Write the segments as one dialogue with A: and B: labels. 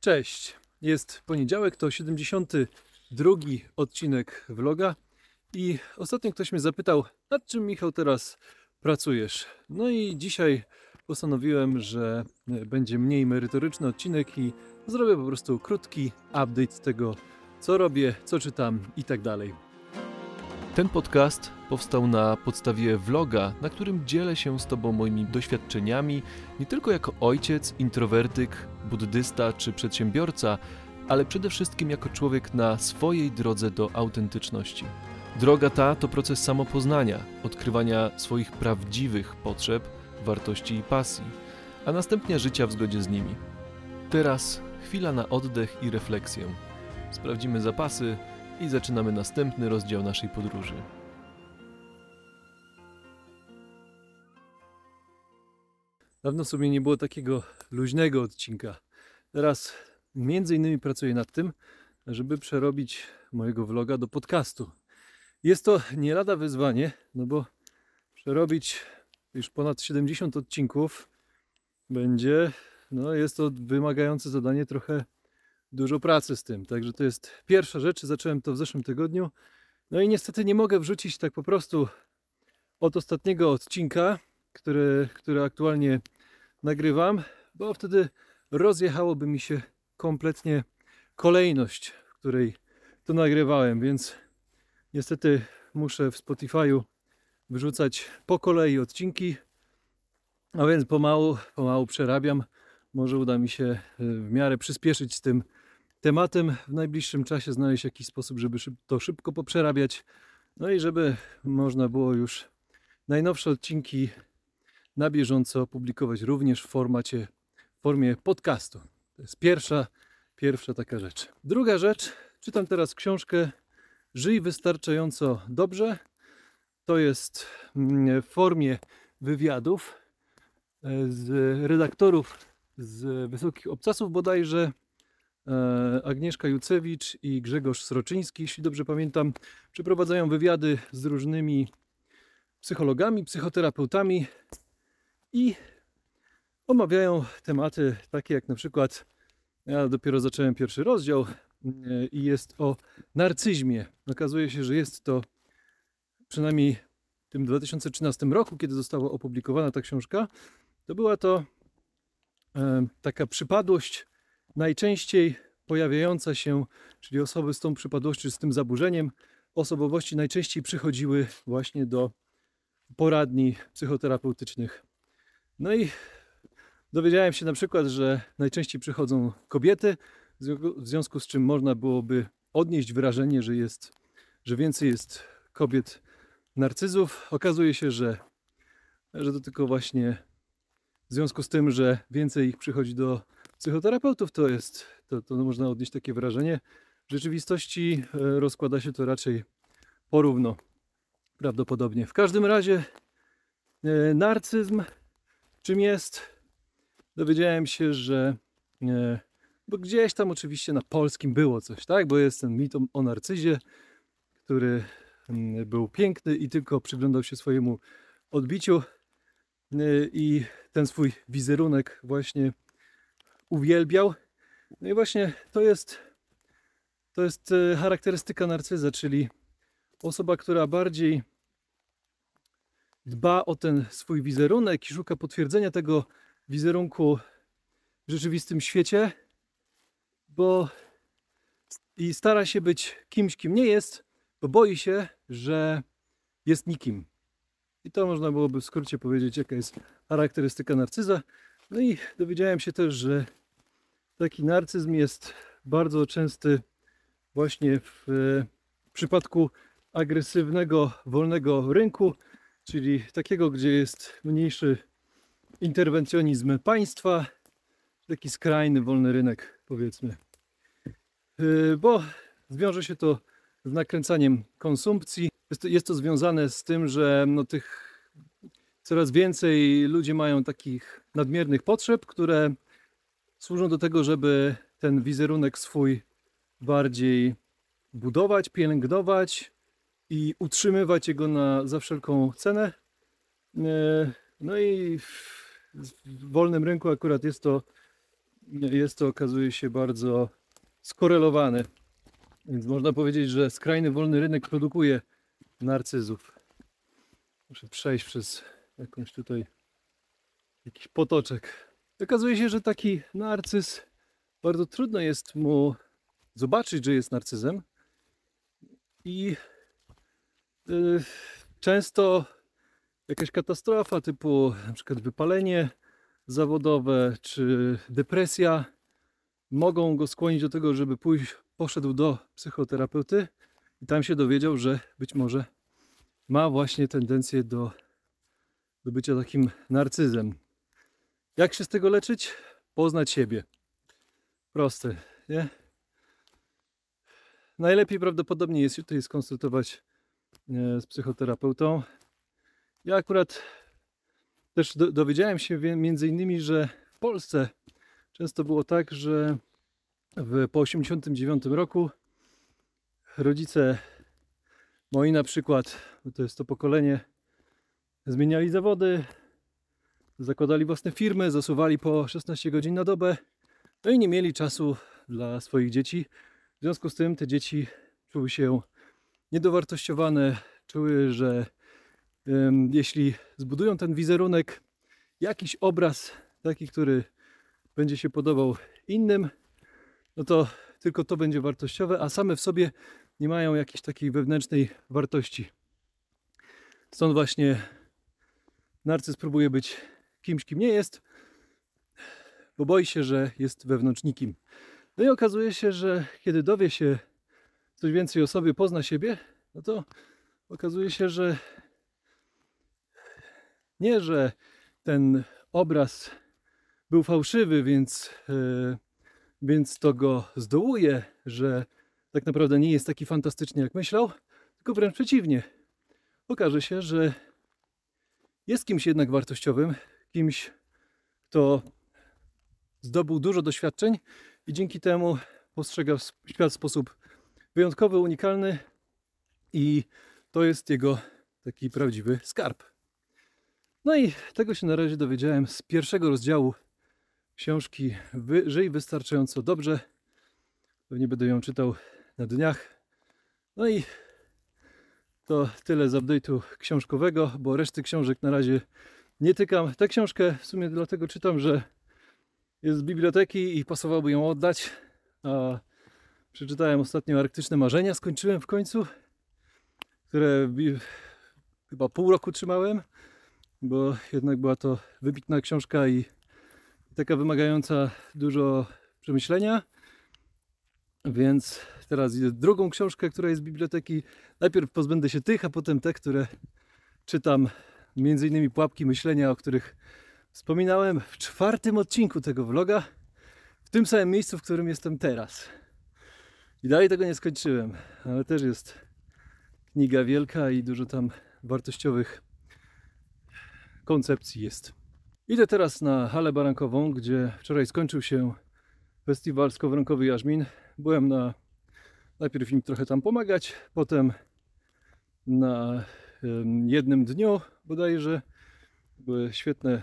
A: Cześć, jest poniedziałek, to 72 odcinek vloga i ostatnio ktoś mnie zapytał, nad czym Michał teraz pracujesz? No i dzisiaj postanowiłem, że będzie mniej merytoryczny odcinek i zrobię po prostu krótki update tego, co robię, co czytam i tak dalej. Ten podcast powstał na podstawie vloga, na którym dzielę się z Tobą moimi doświadczeniami, nie tylko jako ojciec, introwertyk, buddysta czy przedsiębiorca, ale przede wszystkim jako człowiek na swojej drodze do autentyczności. Droga ta to proces samopoznania, odkrywania swoich prawdziwych potrzeb, wartości i pasji, a następnie życia w zgodzie z nimi. Teraz chwila na oddech i refleksję. Sprawdzimy zapasy i zaczynamy następny rozdział naszej podróży. Dawno sobie nie było takiego luźnego odcinka. Teraz między innymi pracuję nad tym, żeby przerobić mojego vloga do podcastu. Jest to nie lada wyzwanie, no bo przerobić już ponad 70 odcinków będzie, no jest to wymagające zadanie trochę dużo pracy z tym. Także to jest pierwsza rzecz. Zacząłem to w zeszłym tygodniu. No i niestety nie mogę wrzucić tak po prostu od ostatniego odcinka, który, który aktualnie nagrywam, bo wtedy rozjechałoby mi się kompletnie kolejność, w której to nagrywałem, więc niestety muszę w Spotify'u wyrzucać po kolei odcinki, a więc pomału, pomału przerabiam. Może uda mi się e, w miarę przyspieszyć z tym tematem w najbliższym czasie, znaleźć jakiś sposób, żeby to szybko poprzerabiać. No i żeby można było już najnowsze odcinki na bieżąco publikować również w formacie, w formie podcastu. To jest pierwsza, pierwsza taka rzecz. Druga rzecz, czytam teraz książkę Żyj wystarczająco dobrze. To jest mm, w formie wywiadów e, z redaktorów z Wysokich Obcasów bodajże, Agnieszka Jucewicz i Grzegorz Sroczyński, jeśli dobrze pamiętam, przeprowadzają wywiady z różnymi psychologami, psychoterapeutami i omawiają tematy takie jak na przykład, ja dopiero zacząłem pierwszy rozdział e, i jest o narcyzmie. Okazuje się, że jest to przynajmniej w tym 2013 roku, kiedy została opublikowana ta książka, to była to e, taka przypadłość najczęściej pojawiająca się, czyli osoby z tą przypadłością, z tym zaburzeniem osobowości najczęściej przychodziły właśnie do poradni psychoterapeutycznych. No i dowiedziałem się na przykład, że najczęściej przychodzą kobiety, w związku z czym można byłoby odnieść wrażenie, że jest, że więcej jest kobiet narcyzów. Okazuje się, że, że to tylko właśnie w związku z tym, że więcej ich przychodzi do psychoterapeutów, to jest, to, to można odnieść takie wrażenie. W rzeczywistości e, rozkłada się to raczej porówno, prawdopodobnie. W każdym razie e, narcyzm czym jest? Dowiedziałem się, że e, bo gdzieś tam oczywiście na polskim było coś, tak? Bo jest ten mit o narcyzie, który mm, był piękny i tylko przyglądał się swojemu odbiciu i ten swój wizerunek właśnie uwielbiał. No i właśnie to jest, to jest e, charakterystyka narcyza, czyli osoba, która bardziej dba o ten swój wizerunek i szuka potwierdzenia tego wizerunku w rzeczywistym świecie, bo i stara się być kimś, kim nie jest, bo boi się, że jest nikim. I to można byłoby w skrócie powiedzieć, jaka jest charakterystyka narcyza. No i dowiedziałem się też, że taki narcyzm jest bardzo częsty właśnie w przypadku agresywnego, wolnego rynku, czyli takiego, gdzie jest mniejszy interwencjonizm państwa, taki skrajny, wolny rynek, powiedzmy. Yy, bo zwiąże się to z nakręcaniem konsumpcji. Jest to, jest to związane z tym, że no, tych coraz więcej ludzi mają takich nadmiernych potrzeb, które służą do tego, żeby ten wizerunek swój bardziej budować, pielęgnować i utrzymywać jego na, za wszelką cenę. E, no i w wolnym rynku akurat jest to jest to okazuje się bardzo skorelowane. Więc można powiedzieć, że skrajny wolny rynek produkuje narcyzów. Muszę przejść przez jakąś tutaj jakiś potoczek. Okazuje się, że taki narcyz bardzo trudno jest mu zobaczyć, że jest narcyzem. I y, często jakaś katastrofa typu na przykład wypalenie zawodowe czy depresja mogą go skłonić do tego, żeby pójść, poszedł do psychoterapeuty i tam się dowiedział, że być może ma właśnie tendencję do, do bycia takim narcyzem. Jak się z tego leczyć? Poznać siebie. Proste, nie? Najlepiej prawdopodobnie jest tutaj skonsultować e, z psychoterapeutą. Ja akurat też do, dowiedziałem się między innymi, że w Polsce często było tak, że w, po 89 roku rodzice moi na przykład, to jest to pokolenie, zmieniali zawody, zakładali własne firmy, zasuwali po 16 godzin na dobę, no i nie mieli czasu dla swoich dzieci. W związku z tym te dzieci czuły się niedowartościowane, czuły, że em, jeśli zbudują ten wizerunek, jakiś obraz taki, który będzie się podobał innym, no to tylko to będzie wartościowe, a same w sobie nie mają jakiejś takiej wewnętrznej wartości. Stąd właśnie narcyz próbuje być kimś, kim nie jest, bo boi się, że jest wewnątrz nikim. No i okazuje się, że kiedy dowie się coś więcej o sobie, pozna siebie, no to okazuje się, że nie, że ten obraz był fałszywy, więc, e, więc to go zdołuje, że tak naprawdę nie jest taki fantastyczny, jak myślał, tylko wręcz przeciwnie. Okaże się, że jest kimś jednak wartościowym, kimś, kto zdobył dużo doświadczeń i dzięki temu postrzega świat w sposób wyjątkowy, unikalny i to jest jego taki prawdziwy skarb. No i tego się na razie dowiedziałem z pierwszego rozdziału książki Wy, Żyj wystarczająco dobrze. Pewnie będę ją czytał na dniach. No i to tyle z update'u książkowego, bo reszty książek na razie nie tykam. Tę książkę w sumie dlatego czytam, że jest z biblioteki i pasowałoby ją oddać. A przeczytałem ostatnio Arktyczne Marzenia, skończyłem w końcu, które chyba pół roku trzymałem, bo jednak była to wybitna książka i taka wymagająca dużo przemyślenia. Więc teraz idę drugą książkę, która jest z biblioteki. Najpierw pozbędę się tych, a potem te, które czytam. Między innymi Pułapki Myślenia, o których wspominałem w czwartym odcinku tego vloga. W tym samym miejscu, w którym jestem teraz. I dalej tego nie skończyłem, ale też jest kniga wielka i dużo tam wartościowych koncepcji jest. Idę teraz na halę barankową, gdzie wczoraj skończył się festiwal Skowronkowy Jarzmin. Byłem na najpierw im trochę tam pomagać, potem na jednym dniu bodajże były świetne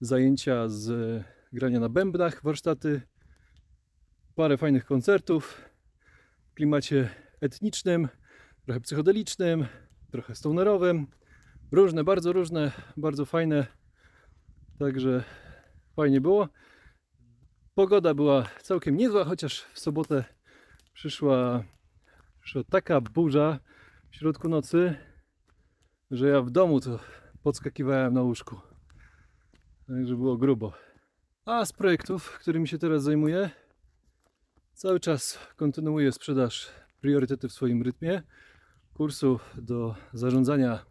A: zajęcia z grania na bębnach, warsztaty, parę fajnych koncertów w klimacie etnicznym, trochę psychodelicznym, trochę stonerowym. Różne, bardzo różne, bardzo fajne. Także fajnie było. Pogoda była całkiem niezła, chociaż w sobotę przyszła, przyszła taka burza w środku nocy, że ja w domu to podskakiwałem na łóżku. Także było grubo. A z projektów, którymi się teraz zajmuję, cały czas kontynuuję sprzedaż priorytety w swoim rytmie, kursu do zarządzania,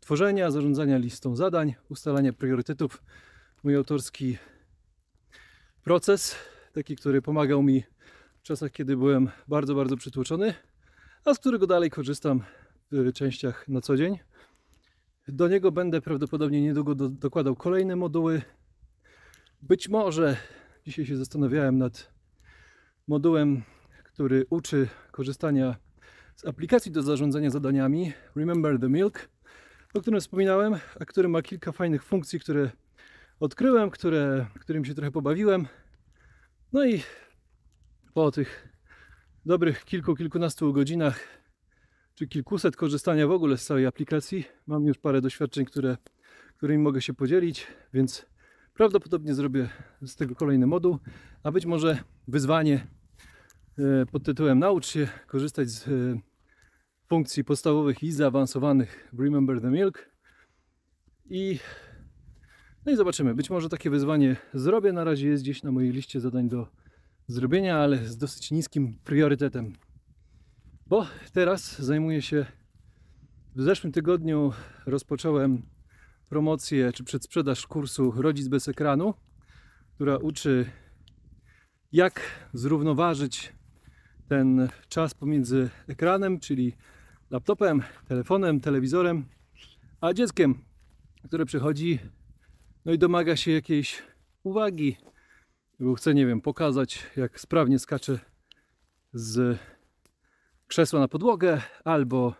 A: tworzenia, zarządzania listą zadań, ustalania priorytetów. Mój autorski proces, taki, który pomagał mi w czasach, kiedy byłem bardzo, bardzo przytłoczony, a z którego dalej korzystam w częściach na co dzień. Do niego będę prawdopodobnie niedługo do, dokładał kolejne moduły. Być może dzisiaj się zastanawiałem nad modułem, który uczy korzystania z aplikacji do zarządzania zadaniami Remember the Milk, o którym wspominałem, a który ma kilka fajnych funkcji, które odkryłem, które, którym się trochę pobawiłem No i po tych dobrych kilku, kilkunastu godzinach, czy kilkuset korzystania w ogóle z całej aplikacji, mam już parę doświadczeń, które, którymi mogę się podzielić, więc prawdopodobnie zrobię z tego kolejny moduł, a być może wyzwanie e, pod tytułem Naucz się korzystać z e, funkcji podstawowych i zaawansowanych w Remember the Milk. I, no i zobaczymy. Być może takie wyzwanie zrobię. Na razie jest gdzieś na mojej liście zadań do zrobienia, ale z dosyć niskim priorytetem. Bo teraz zajmuję się. W zeszłym tygodniu rozpocząłem promocję czy przedsprzedaż kursu Rodzic bez ekranu, która uczy jak zrównoważyć ten czas pomiędzy ekranem, czyli laptopem, telefonem, telewizorem, a dzieckiem, które przychodzi no i domaga się jakiejś uwagi, bo chce, nie wiem, pokazać, jak sprawnie skacze z krzesła na podłogę, albo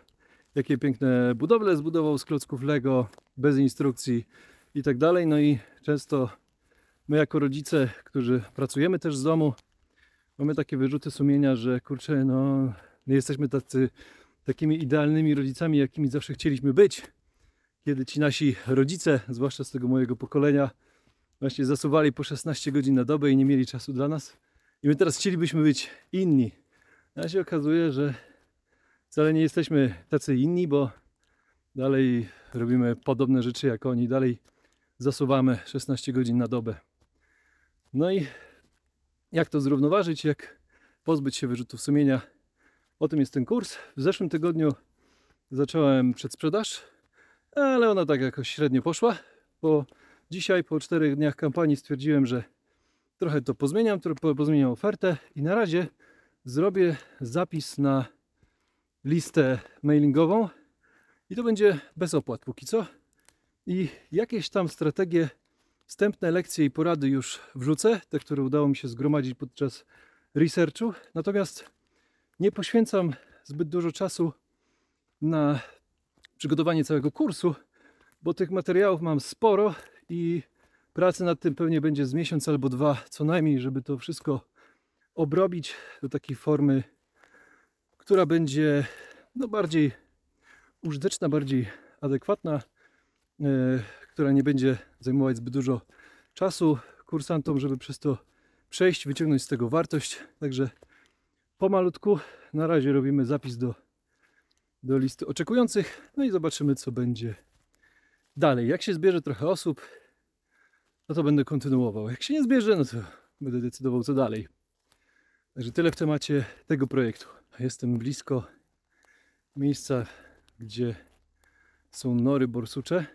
A: jakie piękne budowle zbudował z klocków Lego, bez instrukcji i tak dalej. No i często my jako rodzice, którzy pracujemy też z domu, mamy takie wyrzuty sumienia, że kurczę, no nie jesteśmy tacy, takimi idealnymi rodzicami, jakimi zawsze chcieliśmy być. Kiedy ci nasi rodzice, zwłaszcza z tego mojego pokolenia, właśnie zasuwali po 16 godzin na dobę i nie mieli czasu dla nas. I my teraz chcielibyśmy być inni. A się okazuje, że wcale nie jesteśmy tacy inni, bo dalej robimy podobne rzeczy jak oni, dalej zasuwamy 16 godzin na dobę. No i jak to zrównoważyć, jak pozbyć się wyrzutów sumienia. O tym jest ten kurs. W zeszłym tygodniu zacząłem przedsprzedaż, ale ona tak jakoś średnio poszła. Po dzisiaj, po czterech dniach kampanii stwierdziłem, że trochę to pozmieniam, trochę pozmieniam ofertę i na razie zrobię zapis na listę mailingową i to będzie bez opłat póki co. I jakieś tam strategie, wstępne lekcje i porady już wrzucę, te, które udało mi się zgromadzić podczas researchu. Natomiast nie poświęcam zbyt dużo czasu na przygotowanie całego kursu, bo tych materiałów mam sporo i pracy nad tym pewnie będzie z miesiąc albo dwa co najmniej, żeby to wszystko obrobić do takiej formy, która będzie no, bardziej użyteczna, bardziej adekwatna, e, która nie będzie zajmować zbyt dużo czasu kursantom, żeby przez to przejść, wyciągnąć z tego wartość. Także pomalutku na razie robimy zapis do, do listy oczekujących, no i zobaczymy, co będzie dalej. Jak się zbierze trochę osób, no to będę kontynuował. Jak się nie zbierze, no to będę decydował, co dalej. Także tyle w temacie tego projektu. Jestem blisko miejsca, gdzie są nory borsucze.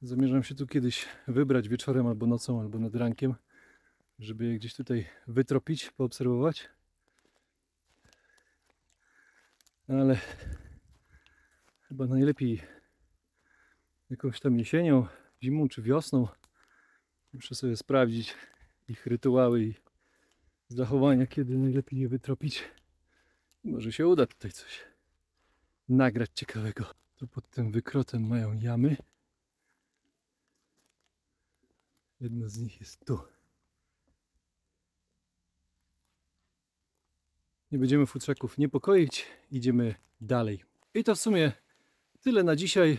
A: Zamierzam się tu kiedyś wybrać wieczorem albo nocą, albo nad rankiem, żeby je gdzieś tutaj wytropić, poobserwować. Ale chyba najlepiej jakąś tam jesienią, zimą czy wiosną. Muszę sobie sprawdzić ich rytuały i zachowania, kiedy najlepiej je wytropić. Może się uda tutaj coś nagrać ciekawego. Tu pod tym wykrotem mają jamy. Jedna z nich jest tu. Nie będziemy futrzaków niepokoić, idziemy dalej. I to w sumie tyle na dzisiaj.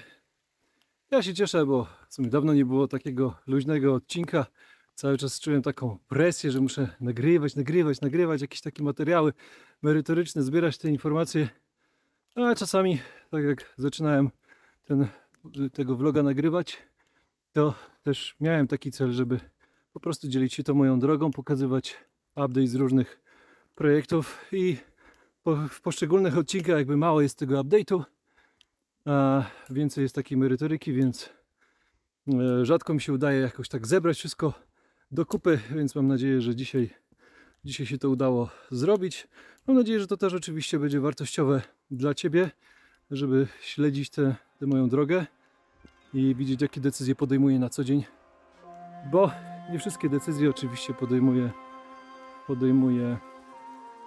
A: Ja się cieszę, bo w sumie dawno nie było takiego luźnego odcinka. Cały czas czułem taką presję, że muszę nagrywać, nagrywać, nagrywać jakieś takie materiały merytoryczne, zbierać te informacje. A czasami, tak jak zaczynałem ten, tego vloga nagrywać, to też miałem taki cel, żeby po prostu dzielić się to moją drogą, pokazywać update z różnych projektów i po, w poszczególnych odcinkach jakby mało jest tego update'u, a więcej jest takiej merytoryki, więc e, rzadko mi się udaje jakoś tak zebrać wszystko do kupy, więc mam nadzieję, że dzisiaj, dzisiaj się to udało zrobić. Mam nadzieję, że to też oczywiście będzie wartościowe dla Ciebie, żeby śledzić tę moją drogę i widzieć, jakie decyzje podejmuję na co dzień, bo nie wszystkie decyzje oczywiście podejmuję, podejmuję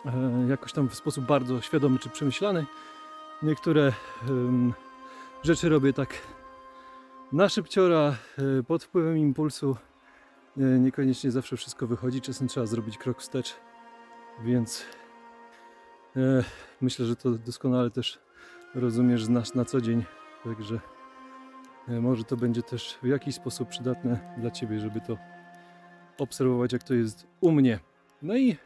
A: e, jakoś tam w sposób bardzo świadomy czy przemyślany. Niektóre rzeczy robię tak na szybciora, e, pod wpływem impulsu niekoniecznie zawsze wszystko wychodzi, czasem trzeba zrobić krok wstecz, więc e, myślę, że to doskonale też rozumiesz, znasz na co dzień, także e, może to będzie też w jakiś sposób przydatne dla Ciebie, żeby to obserwować, jak to jest u mnie. No i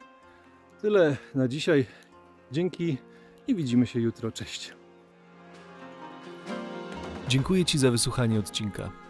A: tyle na dzisiaj. Dzięki i widzimy się jutro. Cześć. Dziękuję Ci za wysłuchanie odcinka.